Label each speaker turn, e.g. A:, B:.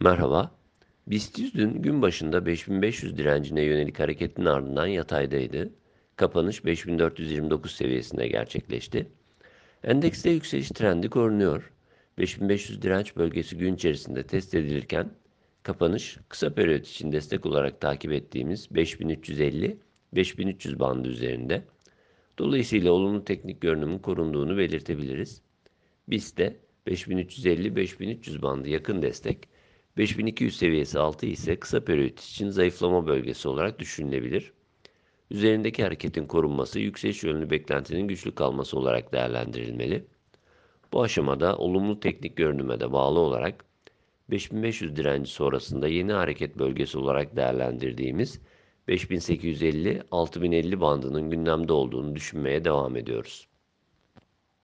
A: Merhaba. BIST 100 dün gün başında 5500 direncine yönelik hareketin ardından yataydaydı. Kapanış 5429 seviyesinde gerçekleşti. Endekste yükseliş trendi korunuyor. 5500 direnç bölgesi gün içerisinde test edilirken kapanış kısa periyot için destek olarak takip ettiğimiz 5350-5300 bandı üzerinde. Dolayısıyla olumlu teknik görünümün korunduğunu belirtebiliriz. BIST'te 5350-5300 bandı yakın destek, 5200 seviyesi altı ise kısa periyot için zayıflama bölgesi olarak düşünülebilir. Üzerindeki hareketin korunması yükseliş yönlü beklentinin güçlü kalması olarak değerlendirilmeli. Bu aşamada olumlu teknik görünüme de bağlı olarak 5500 direnci sonrasında yeni hareket bölgesi olarak değerlendirdiğimiz 5850-6050 bandının gündemde olduğunu düşünmeye devam ediyoruz.